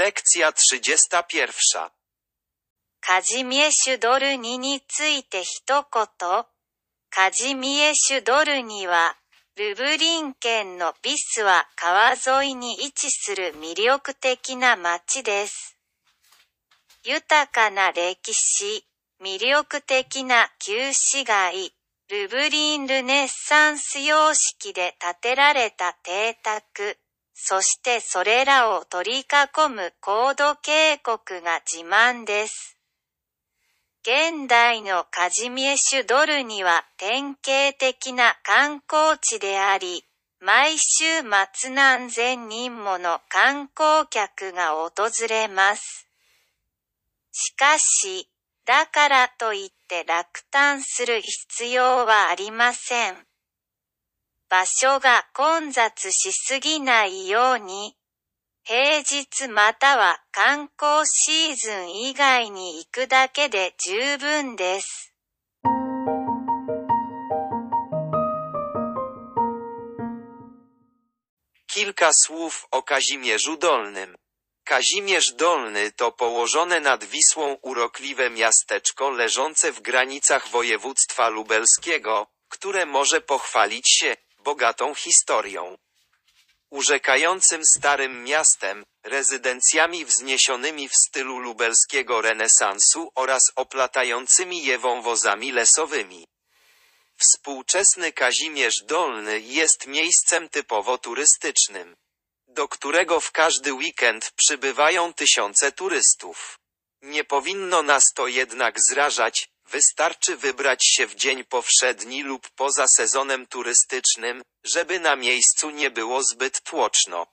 Lekcja 31. カジミエシュドルニについて一言。カジミエシュドルニは、ルブリン県のビスは川沿いに位置する魅力的な街です。豊かな歴史、魅力的な旧市街、ルブリンルネッサンス様式で建てられた邸宅、そしてそれらを取り囲む高度渓谷が自慢です。現代のカジミエシュドルには典型的な観光地であり、毎週末何千人もの観光客が訪れます。しかし、だからといって落胆する必要はありません。場所が混雑しすぎないように、平日または観光シーズン以外に行くだけで十分です。 Kilka słów o Kazimierzu Dolnym. Kazimierz Dolny to położone nad Wisłą urokliwe miasteczko leżące w granicach województwa lubelskiego, które może pochwalić się bogatą historią. Urzekającym starym miastem, rezydencjami wzniesionymi w stylu lubelskiego renesansu oraz oplatającymi je wąwozami lesowymi. Współczesny Kazimierz Dolny jest miejscem typowo turystycznym, do którego w każdy weekend przybywają tysiące turystów. Nie powinno nas to jednak zrażać, wystarczy wybrać się w dzień powszedni lub poza sezonem turystycznym, żeby na miejscu nie było zbyt tłoczno.